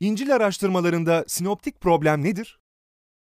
İncil araştırmalarında sinoptik problem nedir?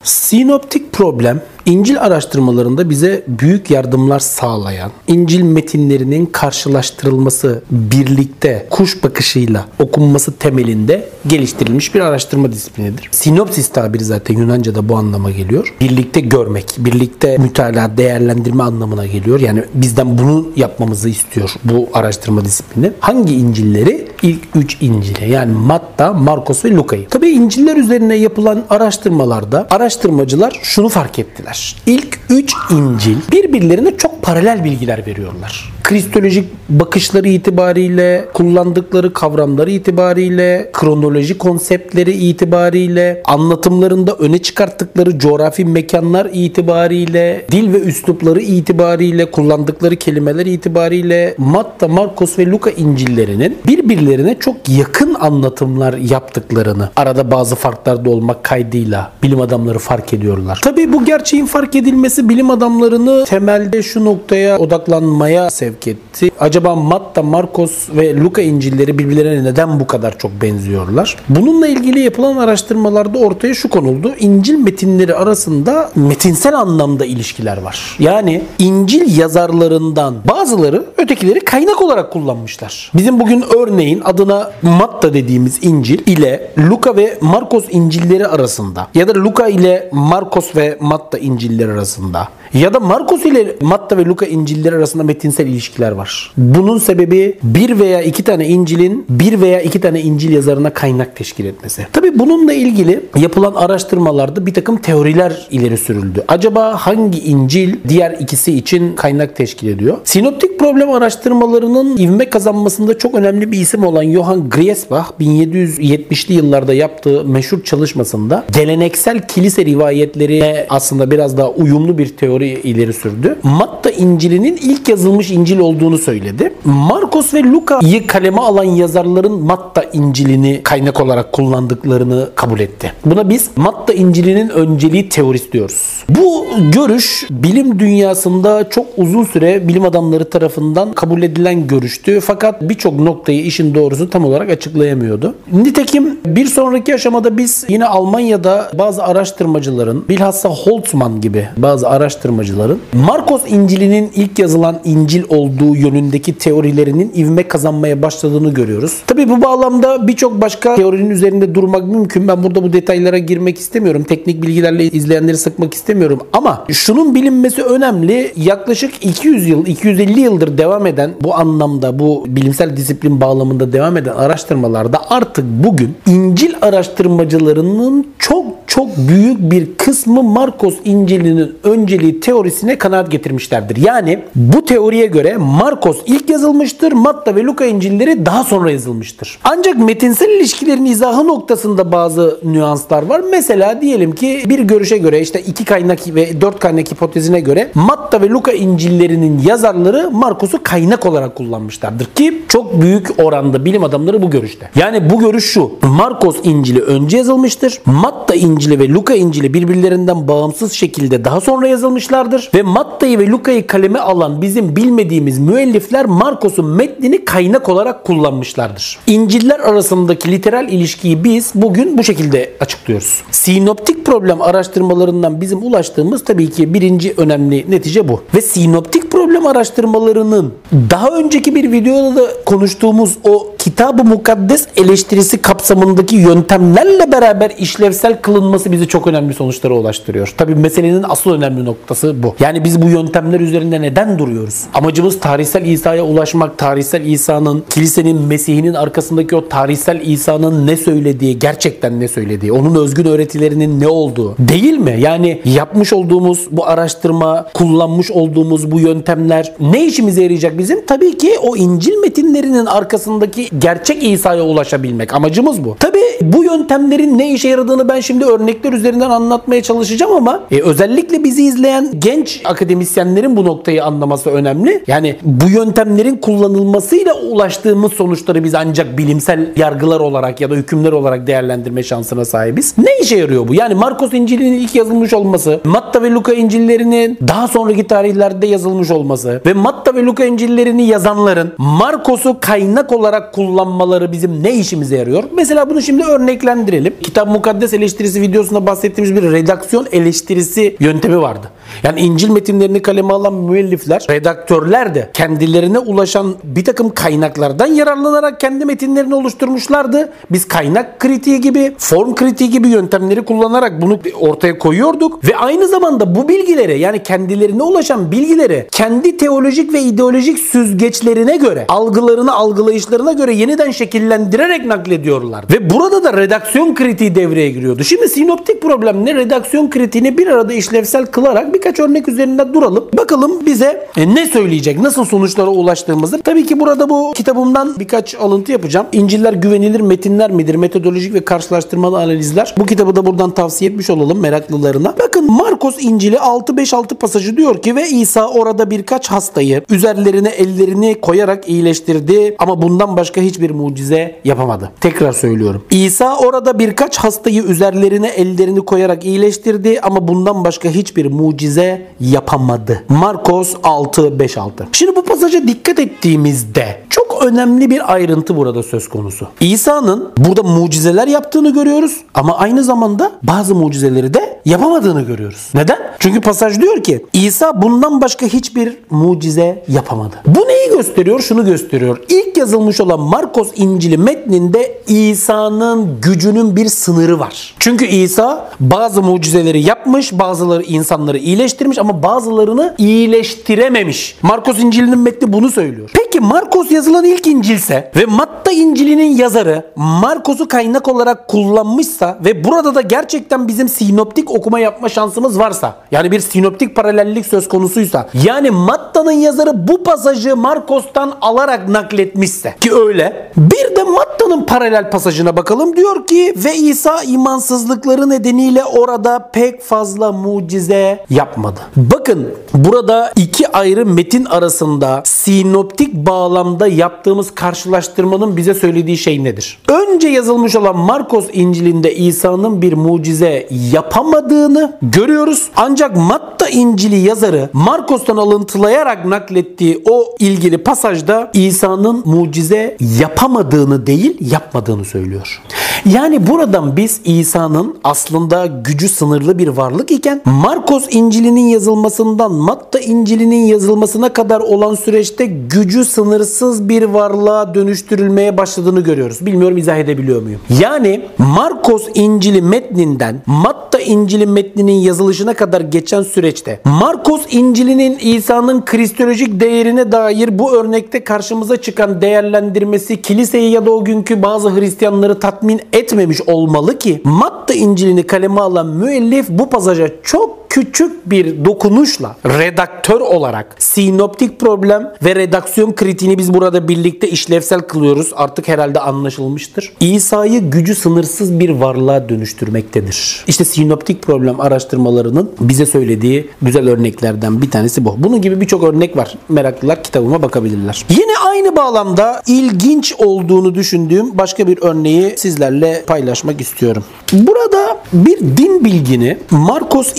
Sinoptik problem İncil araştırmalarında bize büyük yardımlar sağlayan, İncil metinlerinin karşılaştırılması birlikte kuş bakışıyla okunması temelinde geliştirilmiş bir araştırma disiplinidir. Sinopsis tabiri zaten Yunanca'da bu anlama geliyor. Birlikte görmek, birlikte mütalaa, değerlendirme anlamına geliyor. Yani bizden bunu yapmamızı istiyor bu araştırma disiplini. Hangi İncilleri? İlk üç İncil'i yani Matta, Markos ve Luka'yı. Tabii İncil'ler üzerine yapılan araştırmalarda araştırmacılar şunu fark ettiler. İlk üç İncil birbirlerine çok paralel bilgiler veriyorlar. Kristolojik bakışları itibariyle, kullandıkları kavramları itibariyle, kronoloji konseptleri itibariyle, anlatımlarında öne çıkarttıkları coğrafi mekanlar itibariyle, dil ve üslupları itibariyle, kullandıkları kelimeler itibariyle Matta, Markos ve Luka İncillerinin birbirlerine çok yakın anlatımlar yaptıklarını, arada bazı farklar da olmak kaydıyla bilim adamları fark ediyorlar. Tabii bu gerçeğin fark edilmesi bilim adamlarını temelde şu noktaya odaklanmaya sevk etti. Acaba Matta, Markos ve Luka İncilleri birbirlerine neden bu kadar çok benziyorlar? Bununla ilgili yapılan araştırmalarda ortaya şu konuldu. İncil metinleri arasında metinsel anlamda ilişkiler var. Yani İncil yazarlarından bazıları ötekileri kaynak olarak kullanmışlar. Bizim bugün örneğin adına Matta dediğimiz İncil ile Luka ve Markos İncilleri arasında ya da Luka ile Markos ve Matta İncilleri arasında ya da Markus ile Matta ve Luka İncilleri arasında metinsel ilişkiler var. Bunun sebebi bir veya iki tane İncil'in bir veya iki tane İncil yazarına kaynak teşkil etmesi. Tabi bununla ilgili yapılan araştırmalarda bir takım teoriler ileri sürüldü. Acaba hangi İncil diğer ikisi için kaynak teşkil ediyor? Sinoptik problem araştırmalarının ivme kazanmasında çok önemli bir isim olan Johann Griesbach 1770'li yıllarda yaptığı meşhur çalışmasında geleneksel kilise rivayetlerine aslında biraz daha uyumlu bir teori ileri sürdü. Matta İncil'inin ilk yazılmış İncil olduğunu söyledi. Markos ve Luka'yı kaleme alan yazarların Matta İncil'ini kaynak olarak kullandıklarını kabul etti. Buna biz Matta İncil'inin önceliği teorisi diyoruz. Bu görüş bilim dünyasında çok uzun süre bilim adamları tarafından kabul edilen görüştü. Fakat birçok noktayı işin doğrusu tam olarak açıklayamıyordu. Nitekim bir sonraki aşamada biz yine Almanya'da bazı araştırmacıların bilhassa Holtzman gibi bazı araştırmacıların Markos İncil'inin ilk yazılan İncil olduğu yönündeki teorilerinin ivme kazanmaya başladığını görüyoruz. Tabi bu bağlamda birçok başka teorinin üzerinde durmak mümkün. Ben burada bu detaylara girmek istemiyorum. Teknik bilgilerle izleyenleri sıkmak istemiyorum. Ama şunun bilinmesi önemli. Yaklaşık 200 yıl, 250 yıldır devam eden bu anlamda, bu bilimsel disiplin bağlamında devam eden araştırmalarda artık bugün İncil araştırmacılarının çok çok büyük bir kısmı Markos İncil'inin önceliği teorisine kanaat getirmişlerdir. Yani bu teoriye göre Markos ilk yazılmıştır, Matta ve Luka İncil'leri daha sonra yazılmıştır. Ancak metinsel ilişkilerin izahı noktasında bazı nüanslar var. Mesela diyelim ki bir görüşe göre işte iki kaynak ve dört kaynak hipotezine göre Matta ve Luka İncil'lerinin yazarları Markos'u kaynak olarak kullanmışlardır ki çok büyük oranda bilim adamları bu görüşte. Yani bu görüş şu. Markos İncil'i önce yazılmıştır. Matta İncil'i ve Luka İncil'i birbirlerinden bağımsız şekilde daha sonra yazılmışlardır ve Matta'yı ve Luka'yı kaleme alan bizim bilmediğimiz müellifler Markos'un metnini kaynak olarak kullanmışlardır. İnciller arasındaki literal ilişkiyi biz bugün bu şekilde açıklıyoruz. Sinoptik problem araştırmalarından bizim ulaştığımız tabii ki birinci önemli netice bu. Ve sinoptik problem araştırmalarının daha önceki bir videoda da konuştuğumuz o kitab-ı mukaddes eleştirisi kapsamındaki yöntemlerle beraber işlevsel kılınması bizi çok önemli sonuçlara ulaştırıyor. Tabii meselenin asıl önemli noktası bu. Yani biz bu yöntemler üzerinde neden duruyoruz? Amacımız tarihsel İsa'ya ulaşmak, tarihsel İsa'nın, kilisenin, Mesih'inin arkasındaki o tarihsel İsa'nın ne söylediği, gerçekten ne söylediği, onun özgün öğretilerinin ne olduğu değil mi? Yani yapmış olduğumuz bu araştırma, kullanmış olduğumuz bu yöntemler ne işimize yarayacak bizim? Tabii ki o İncil metinlerinin arkasındaki gerçek İsa'ya ulaşabilmek. Amacımız bu. Tabii bu yöntemlerin ne işe yaradığını ben şimdi örnekler üzerinden anlatmaya çalışacağım ama e, özellikle bizi izleyen genç akademisyenlerin bu noktayı anlaması önemli. Yani bu yöntemlerin kullanılmasıyla ulaştığımız sonuçları biz ancak bilimsel yargılar olarak ya da hükümler olarak değerlendirme şansına sahibiz. Ne işe yarıyor bu? Yani Markos İncil'inin ilk yazılmış olması, Matta ve Luka İncil'lerinin daha sonraki tarihlerde yazılmış olması ve Matta ve Luka İncil'lerini yazanların Markos'u kaynak olarak kullanmaları bizim ne işimize yarıyor? Mesela bunu şimdi şekilde örneklendirelim. Kitap Mukaddes eleştirisi videosunda bahsettiğimiz bir redaksiyon eleştirisi yöntemi vardı. Yani İncil metinlerini kaleme alan müellifler, redaktörler de kendilerine ulaşan bir takım kaynaklardan yararlanarak kendi metinlerini oluşturmuşlardı. Biz kaynak kritiği gibi, form kritiği gibi yöntemleri kullanarak bunu ortaya koyuyorduk ve aynı zamanda bu bilgilere yani kendilerine ulaşan bilgilere kendi teolojik ve ideolojik süzgeçlerine göre, algılarını, algılayışlarına göre yeniden şekillendirerek naklediyorlar. Ve burada da redaksiyon kritiği devreye giriyordu. Şimdi sinoptik problemle redaksiyon kritiğini bir arada işlevsel kılarak birkaç örnek üzerinde duralım. Bakalım bize e, ne söyleyecek, nasıl sonuçlara ulaştığımızı. Tabii ki burada bu kitabımdan birkaç alıntı yapacağım. İnciller güvenilir metinler midir? Metodolojik ve karşılaştırmalı analizler. Bu kitabı da buradan tavsiye etmiş olalım meraklılarına. Bakın Markos İncil'i 6-5-6 pasajı diyor ki ve İsa orada birkaç hastayı üzerlerine ellerini koyarak iyileştirdi ama bundan başka hiçbir mucize yapamadı. Tekrar söylüyorum. İsa orada birkaç hastayı üzerlerine ellerini koyarak iyileştirdi ama bundan başka hiçbir mucize yapamadı. Markos 6-5-6. Şimdi bu pasaja dikkat ettiğimizde çok önemli bir ayrıntı burada söz konusu. İsa'nın burada mucizeler yaptığını görüyoruz ama aynı zamanda bazı mucizeleri de yapamadığını görüyoruz. Neden? Çünkü pasaj diyor ki İsa bundan başka hiçbir mucize yapamadı. Bu neyi gösteriyor? Şunu gösteriyor. İlk yazılmış olan Markos İncil'i metninde İsa'nın gücünün bir sınırı var. Çünkü İsa bazı mucizeleri yapmış, bazıları insanları iyileştirmiş ama bazılarını iyileştirememiş. Markos İncil'inin metni bunu söylüyor. Peki Markos yazılan ilk İncil'se ve Matta İncil'inin yazarı Markos'u kaynak olarak kullanmışsa ve burada da gerçekten bizim sinoptik okuma yapma şansımız varsa yani bir sinoptik paralellik söz konusuysa yani Matta'nın yazarı bu pasajı Markos'tan alarak nakletmişse ki öyle bir de Matta'nın paralel pasajına bakalım diyor ki ve İsa imansızlıkları nedeniyle orada pek fazla mucize yapmadı. Bakın burada iki ayrı metin arasında sinoptik bağlamda yaptığımız karşılaştırmanın bize söylediği şey nedir? Önce yazılmış olan Markos İncil'inde İsa'nın bir mucize yapamadığını görüyoruz. Ancak Matta İncil'i yazarı Markos'tan alıntılayarak naklettiği o ilgili pasajda İsa'nın mucize yapamadığını değil yapmadığını söylüyor. Yani buradan biz İsa'nın aslında gücü sınırlı bir varlık iken Markos İncil'inin yazılmasından Matta İncil'inin yazılmasına kadar olan süreçte gücü sınırsız bir varlığa dönüştürülmeye başladığını görüyoruz. Bilmiyorum izah edebiliyor muyum? Yani Markos İncil'i metninden Matta İncil'i metninin yazılışına kadar geçen süreçte Markos İncil'inin İsa'nın kristolojik değerine dair bu örnekte karşımıza çıkan değerlendirmesi kiliseyi ya da o günkü bazı Hristiyanları tatmin etmemiş olmalı ki Matta İncil'ini kaleme alan müellif bu pasaja çok küçük bir dokunuşla redaktör olarak sinoptik problem ve redaksiyon kritiğini biz burada birlikte işlevsel kılıyoruz. Artık herhalde anlaşılmıştır. İsa'yı gücü sınırsız bir varlığa dönüştürmektedir. İşte sinoptik problem araştırmalarının bize söylediği güzel örneklerden bir tanesi bu. Bunun gibi birçok örnek var. Meraklılar kitabıma bakabilirler. Yine aynı bağlamda ilginç olduğunu düşündüğüm başka bir örneği sizlerle paylaşmak istiyorum. Burada bir din bilgini Markos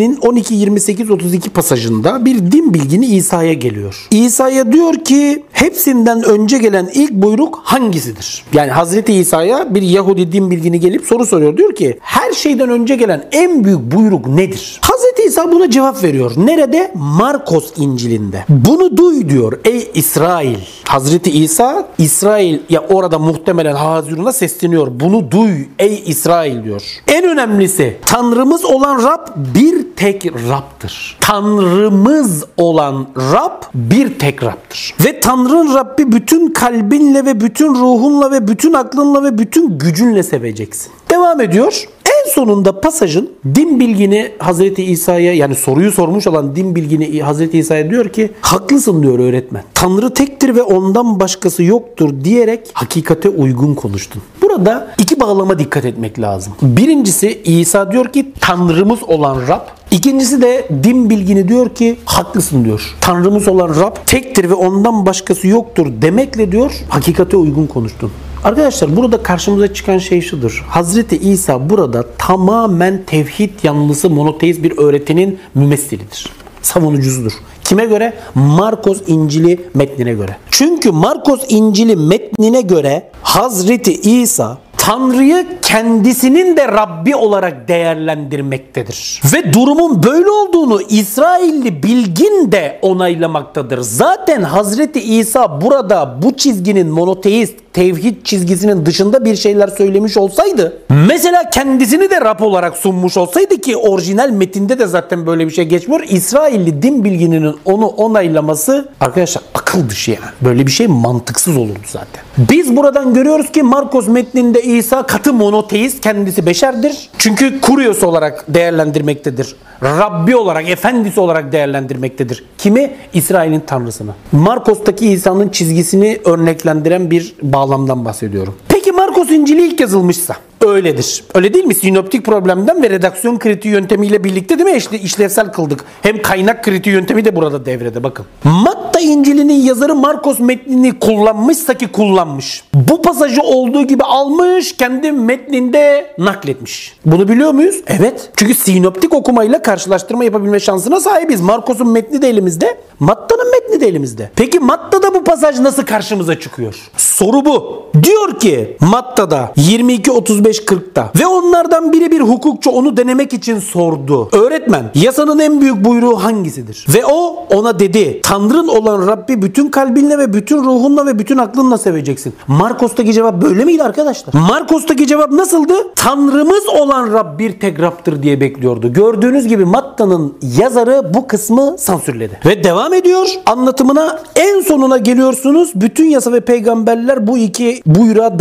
İncil'inin 12 28 32 pasajında bir din bilgini İsa'ya geliyor. İsa'ya diyor ki hepsinden önce gelen ilk buyruk hangisidir? Yani Hazreti İsa'ya bir Yahudi din bilgini gelip soru soruyor. Diyor ki her şeyden önce gelen en büyük buyruk nedir? Hazreti İsa buna cevap veriyor. Nerede? Markos İncil'inde. Bunu duy diyor ey İsrail. Hazreti İsa İsrail ya orada muhtemelen Hazirun'a sesleniyor. Bunu duy ey İsrail diyor. En önemlisi Tanrımız olan Rab bir tek Rab'dır. Tanrımız olan Rab bir tek Rab'dır. Ve Tanrı'nın Rabbi bütün kalbinle ve bütün ruhunla ve bütün aklınla ve bütün gücünle seveceksin. Devam ediyor. En sonunda pasajın din bilgini Hazreti İsa'ya yani soruyu sormuş olan din bilgini Hazreti İsa'ya diyor ki haklısın diyor öğretmen. Tanrı tektir ve ondan başkası yoktur diyerek hakikate uygun konuştun. Burada iki bağlama dikkat etmek lazım. Birincisi İsa diyor ki Tanrımız olan Rab İkincisi de din bilgini diyor ki haklısın diyor. Tanrımız olan Rab tektir ve ondan başkası yoktur demekle diyor hakikate uygun konuştun. Arkadaşlar burada karşımıza çıkan şey şudur. Hazreti İsa burada tamamen tevhid yanlısı monoteist bir öğretinin mümessilidir. Savunucusudur. Kime göre? Markos İncil'i metnine göre. Çünkü Markos İncil'i metnine göre Hazreti İsa Tanrı'yı kendisinin de Rabbi olarak değerlendirmektedir. Ve durumun böyle olduğunu İsrailli bilgin de onaylamaktadır. Zaten Hazreti İsa burada bu çizginin monoteist tevhid çizgisinin dışında bir şeyler söylemiş olsaydı mesela kendisini de Rab olarak sunmuş olsaydı ki orijinal metinde de zaten böyle bir şey geçmiyor. İsrailli din bilgininin onu onaylaması arkadaşlar akıl dışı yani. Böyle bir şey mantıksız olurdu zaten. Biz buradan görüyoruz ki Markos metninde İsa katı monoteist kendisi beşerdir. Çünkü Kurios olarak değerlendirmektedir. Rabbi olarak, efendisi olarak değerlendirmektedir. Kimi? İsrail'in tanrısını. Markos'taki İsa'nın çizgisini örneklendiren bir bağlamdan bahsediyorum. Peki Markos İncil'i ilk yazılmışsa öyledir. Öyle değil mi? Sinoptik problemden ve redaksiyon kritiği yöntemiyle birlikte değil mi? İşte işlevsel kıldık. Hem kaynak kritiği yöntemi de burada devrede bakın. Matta İncil'inin yazarı Markos metnini kullanmışsa ki kullanmış. Bu pasajı olduğu gibi almış kendi metninde nakletmiş. Bunu biliyor muyuz? Evet. Çünkü sinoptik okumayla karşılaştırma yapabilme şansına sahibiz. Markos'un metni de elimizde. Matta'nın metni de elimizde. Peki Matta'da bu pasaj nasıl karşımıza çıkıyor? Soru bu. Diyor ki Matta'da 22 35 40'ta ve onlardan biri bir hukukçu onu denemek için sordu. Öğretmen yasanın en büyük buyruğu hangisidir? Ve o ona dedi Tanrın olan Rabbi bütün kalbinle ve bütün ruhunla ve bütün aklınla seveceksin. Markos'taki cevap böyle miydi arkadaşlar? Markos'taki cevap nasıldı? Tanrımız olan Rab bir tek Rab'dır diye bekliyordu. Gördüğünüz gibi Matta'nın yazarı bu kısmı sansürledi. Ve devam ediyor anlatımına en sonuna geliyorsunuz. Bütün yasa ve peygamberler bu iki buyruğa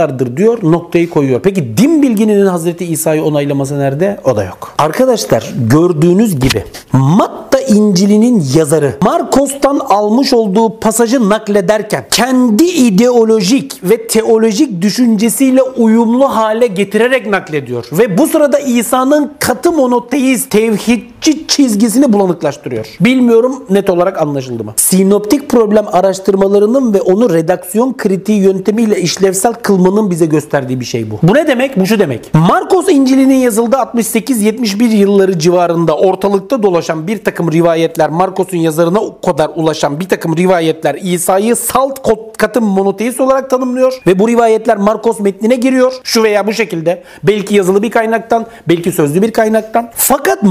dayanmışlardır diyor. Noktayı koyuyor. Peki din bilgininin Hazreti İsa'yı onaylaması nerede? O da yok. Arkadaşlar gördüğünüz gibi Matta İncil'inin yazarı Markos'tan almış olduğu pasajı naklederken kendi ideolojik ve teolojik düşüncesiyle uyumlu hale getirerek naklediyor. Ve bu sırada İsa'nın katı monoteist tevhidçi çizgisini bulanıklaştırıyor. Bilmiyorum net olarak anlaşıldı mı? Sinoptik problem araştırmalarının ve onu redaksiyon kritiği yöntemiyle işlevsel kılmanın bize gösterdiği bir şey bu. Bu ne demek? Bu şu demek. Markos İncil'inin yazıldığı 68-71 yılları civarında ortalıkta dolaşan bir takım rivayetler Markos'un yazarına kadar ulaşan bir takım rivayetler İsa'yı salt katı monoteist olarak tanımlıyor ve bu rivayetler Markos metnine giriyor. Şu veya bu şekilde. Belki yazılı bir kaynaktan, belki sözlü bir kaynaktan. Fakat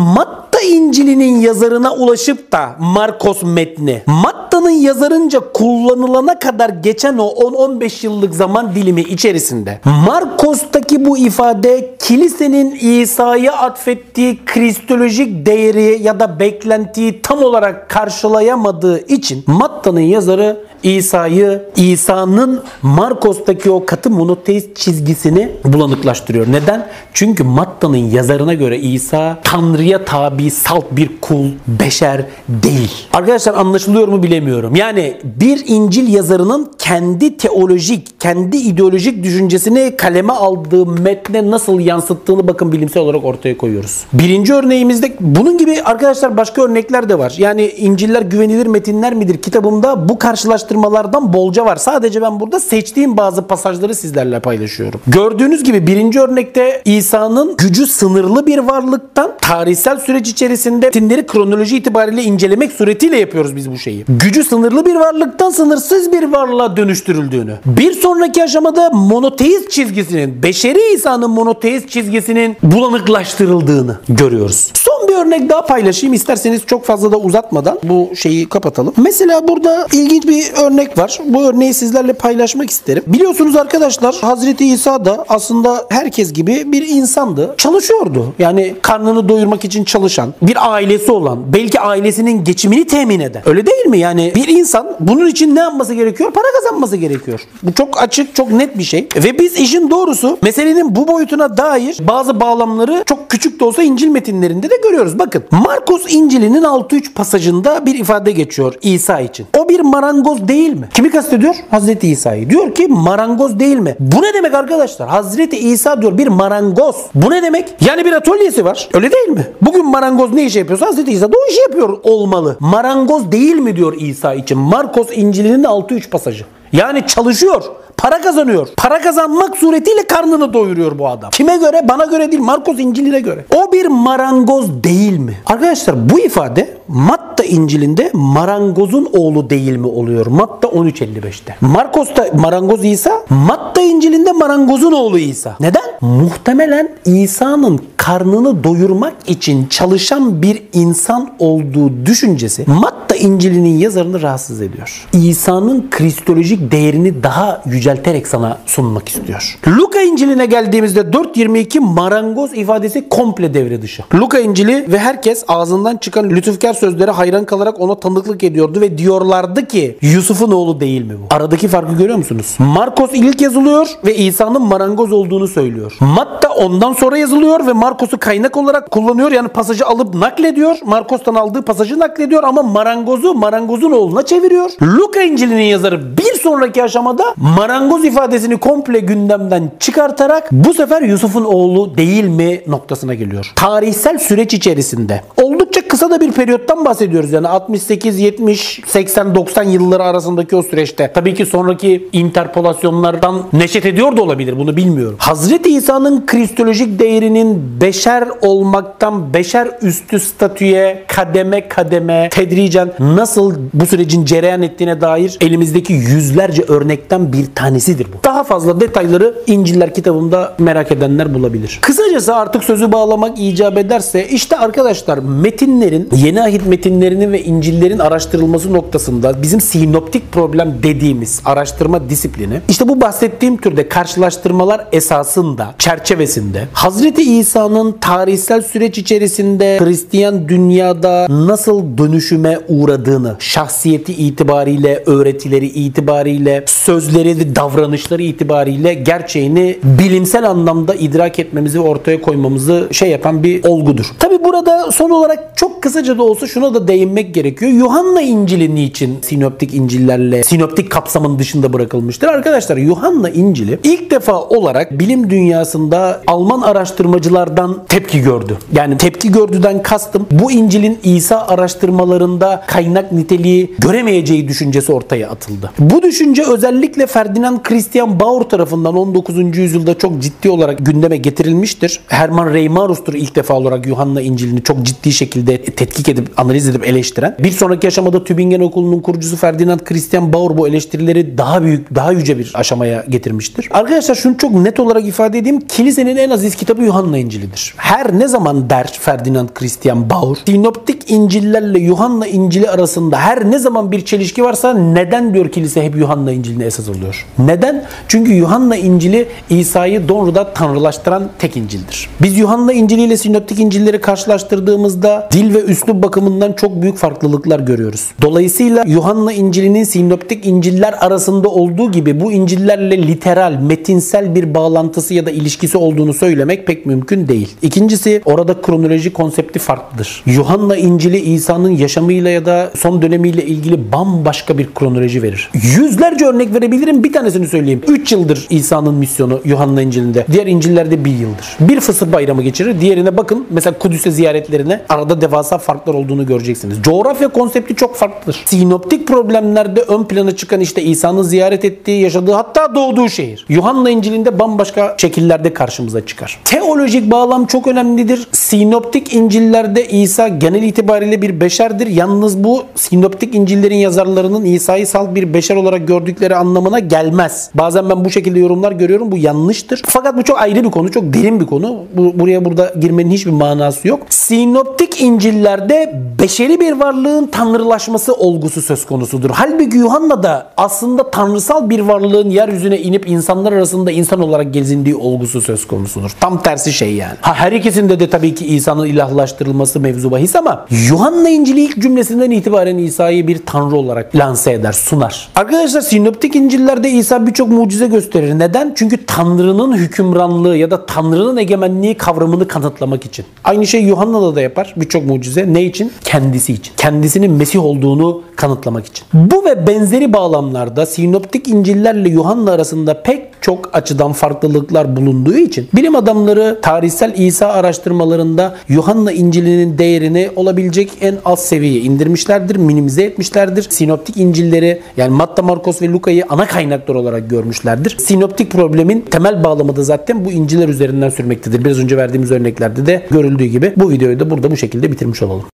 Matta İncil'inin yazarına ulaşıp da Markos metni Matta'nın yazarınca kullanılana kadar geçen o 10-15 yıllık zaman dilimi içerisinde Markos'taki bu ifade kilisenin İsa'ya atfettiği kristolojik değeri ya da beklentiyi tam olarak karşılayamadığı için Matta'nın yazarı İsa'yı, İsa'nın Markos'taki o katı monoteist çizgisini bulanıklaştırıyor. Neden? Çünkü Matta'nın yazarına göre İsa Tanrı'ya tabi salt bir kul, beşer değil. Arkadaşlar anlaşılıyor mu bilemiyorum. Yani bir İncil yazarının kendi teolojik, kendi ideolojik düşüncesini kaleme aldığı metne nasıl yansıttığını bakın bilimsel olarak ortaya koyuyoruz. Birinci örneğimizde bunun gibi arkadaşlar başka örnekler de var. Yani İncil'ler güvenilir metinler midir? Kitabımda bu karşılaştırmalardan bolca var. Sadece ben burada seçtiğim bazı pasajları sizlerle paylaşıyorum. Gördüğünüz gibi birinci örnekte İsa'nın gücü sınırlı bir varlıktan tarihsel süreç içerisinde metinleri kronoloji itibariyle incelemek suretiyle yapıyoruz biz bu şeyi. Gücü sınırlı bir varlıktan sınırsız bir varlığa dönüştürüldüğünü. Bir sonraki aşamada monoteist çizgisinin, beşeri İsa'nın monoteist çizgisinin bulanıklaştırıldığını görüyoruz. Son örnek daha paylaşayım isterseniz çok fazla da uzatmadan bu şeyi kapatalım. Mesela burada ilginç bir örnek var. Bu örneği sizlerle paylaşmak isterim. Biliyorsunuz arkadaşlar Hazreti İsa da aslında herkes gibi bir insandı. Çalışıyordu. Yani karnını doyurmak için çalışan, bir ailesi olan, belki ailesinin geçimini temin eden. Öyle değil mi? Yani bir insan bunun için ne yapması gerekiyor? Para kazanması gerekiyor. Bu çok açık, çok net bir şey. Ve biz işin doğrusu meselenin bu boyutuna dair bazı bağlamları çok küçük de olsa İncil metinlerinde de görüyoruz. Bakın Markus İncil'inin 6-3 pasajında bir ifade geçiyor İsa için. O bir marangoz değil mi? Kimi kastediyor? Hazreti İsa'yı. Diyor ki marangoz değil mi? Bu ne demek arkadaşlar? Hazreti İsa diyor bir marangoz. Bu ne demek? Yani bir atölyesi var. Öyle değil mi? Bugün marangoz ne iş yapıyorsa Hazreti İsa da o işi yapıyor olmalı. Marangoz değil mi diyor İsa için? Markos İncil'inin 6-3 pasajı. Yani çalışıyor. Para kazanıyor. Para kazanmak suretiyle karnını doyuruyor bu adam. Kime göre? Bana göre değil. Markos İncil'ine göre. O bir marangoz değil mi? Arkadaşlar bu ifade Matta İncil'inde marangozun oğlu değil mi oluyor? Matta 13.55'te. Markos'ta marangoz İsa, Matta İncil'inde marangozun oğlu İsa. Neden? Muhtemelen İsa'nın karnını doyurmak için çalışan bir insan olduğu düşüncesi Matta İncil'inin yazarını rahatsız ediyor. İsa'nın kristolojik değerini daha yücelterek sana sunmak istiyor. Luka İncil'ine geldiğimizde 4.22 marangoz ifadesi komple devre dışı. Luka İncil'i ve herkes ağzından çıkan lütufkar sözlere hayran kalarak ona tanıklık ediyordu ve diyorlardı ki Yusuf'un oğlu değil mi bu? Aradaki farkı görüyor musunuz? Markos ilk yazılıyor ve İsa'nın marangoz olduğunu söylüyor. Matta ondan sonra yazılıyor ve Markos'u kaynak olarak kullanıyor. Yani pasajı alıp naklediyor. Markos'tan aldığı pasajı naklediyor ama marangozu marangozun oğluna çeviriyor. Luka İncil'inin yazarı bir sonraki aşamada marangoz ifadesini komple gündemden çıkartarak bu sefer Yusuf'un oğlu değil mi noktasına geliyor. Tarihsel süreç içerisinde oldukça kısa da bir periyottan bahsediyoruz. Yani 68, 70, 80, 90 yılları arasındaki o süreçte. Tabii ki sonraki interpolasyonlardan neşet ediyor da olabilir. Bunu bilmiyorum. Hazreti İsa'nın kristolojik değerinin beşer olmaktan beşer üstü statüye kademe kademe tedricen nasıl bu sürecin cereyan ettiğine dair elimizdeki yüzlerce örnekten bir tanesidir bu. Daha fazla detayları İnciller kitabımda merak edenler bulabilir. Kısacası artık sözü bağlamak icap ederse işte arkadaşlar metinlerin yeni ahit metinlerinin ve İncil'lerin araştırılması noktasında bizim sinoptik problem dediğimiz araştırma disiplini işte bu bahsettiğim türde karşılaştırmalar esasında çerçevesinde Hazreti İsa'nın tarihsel süreç içerisinde Hristiyan dünyada nasıl dönüşüme uğradığını şahsiyeti itibariyle öğretileri itibariyle sözleri davranışları itibariyle gerçeğini bilimsel anlamda idrak etmemizi ortaya koymamızı şey yapan bir olgudur. Tabi burada son olarak çok kısaca da olsa şuna da değinmek gerekiyor. Yuhanna İncil'i niçin sinoptik İncil'lerle sinoptik kapsamın dışında bırakılmıştır? Arkadaşlar Yuhanna İncil'i ilk defa olarak bilim dünyasında Alman araştırmacılardan tepki gördü. Yani tepki gördüden kastım bu İncil'in İsa araştırmalarında kaynak niteliği göremeyeceği düşüncesi ortaya atıldı. Bu düşünce özellikle Ferdinand Christian Bauer tarafından 19. yüzyılda çok ciddi olarak gündeme getirilmiştir. Hermann Reimarus'tur ilk defa olarak Yuhanna İncil'ini çok ciddi şekilde tetkik edip analiz edip eleştiren. Bir sonraki aşamada Tübingen Okulu'nun kurucusu Ferdinand Christian Bauer bu eleştirileri daha büyük, daha yüce bir aşamaya getirmiştir. Arkadaşlar şunu çok net olarak ifade edeyim. Kilisenin en aziz kitabı Yuhanna İncil'idir. Her ne zaman der Ferdinand Christian Bauer, sinoptik İncil'lerle Yuhanna İncil'i arasında her ne zaman bir çelişki varsa neden diyor kilise hep Yuhanna İncil'ini esas alıyor? Neden? Çünkü Yuhanna İncil'i İsa'yı doğrudan tanrılaştıran tek İncil'dir. Biz Yuhanna İncil'i ile sinoptik İncil'leri karşılaştırdığımızda dil ve üslup bakımından çok büyük farklılıklar görüyoruz. Dolayısıyla Yuhanna İncil'inin sinoptik İncil'ler arasında olduğu gibi bu İncil'lerle literal, metinsel bir bağlantısı ya da ilişkisi olduğunu söylemek pek mümkün değil. İkincisi orada kronoloji konsepti farklıdır. Yuhanna İncil'i İsa'nın yaşamıyla ya da son dönemiyle ilgili bambaşka bir kronoloji verir. Yüzlerce örnek verebilirim. Bir tanesini söyleyeyim. 3 yıldır İsa'nın misyonu Yuhanna İncil'inde. Diğer İncil'lerde 1 yıldır. Bir fısır bayramı geçirir. Diğerine bakın. Mesela Kudüs'e ziyaretlerine arada devasa farklar olduğunu göreceksiniz. Coğrafya konsepti çok farklıdır. Sinoptik problemlerde ön plana çıkan işte İsa'nın ziyaret ettiği, yaşadığı hatta doğduğu şehir. Yuhanna İncil'inde bambaşka şekillerde karşımıza çıkar. Teolojik bağlam çok önemlidir. Sinoptik İncil'lerde İsa genel itibariyle bir beşerdir. Yalnız bu sinoptik İncil'lerin yazarlarının İsa'yı salt bir beşer olarak gördükleri anlamına gelmez. Bazen ben bu şekilde yorumlar görüyorum. Bu yanlıştır. Fakat bu çok ayrı bir konu. Çok derin bir konu. Bu, buraya burada girmenin hiçbir manası yok. Sinoptik İncil'lerde beşeri bir varlığın tanrılaşması olgusu söz konusudur. Halbuki Yuhanna'da aslında tanrısal bir varlığın yeryüzüne inip insanlar arasında insan olarak gezindiği olgusu söz konusudur. Tam tersi şey yani. Ha, her ikisinde de tabii ki İsa'nın ilahlaştırılması mevzu bahis ama Yuhanna İncil'i ilk cümlesinden itibaren İsa'yı bir tanrı olarak lanse eder, sunar. Arkadaşlar sinoptik İncil'lerde İsa birçok mucize gösterir. Neden? Çünkü Tanrı'nın hükümranlığı ya da Tanrı'nın egemenliği kavramını kanıtlamak için. Aynı şey Yuhanna'da da yapar birçok mucize. Ne için? Kendisi için. Kendisinin Mesih olduğunu kanıtlamak için. Bu ve benzeri bağlamlarda sinoptik İncil'lerle Yuhanna arasında pek çok açıdan farklılıklar bulunduğu için bilim adamları tarihsel İsa araştırmalarında Yuhanna İncil'inin değerini olabilecek en az seviyeye indirmişlerdir, minimize etmişlerdir. Sinoptik İncil'leri yani Matta, Markos ve Luka'yı ana kaynak faktör olarak görmüşlerdir. Sinoptik problemin temel bağlamı da zaten bu inciler üzerinden sürmektedir. Biraz önce verdiğimiz örneklerde de görüldüğü gibi bu videoyu da burada bu şekilde bitirmiş olalım.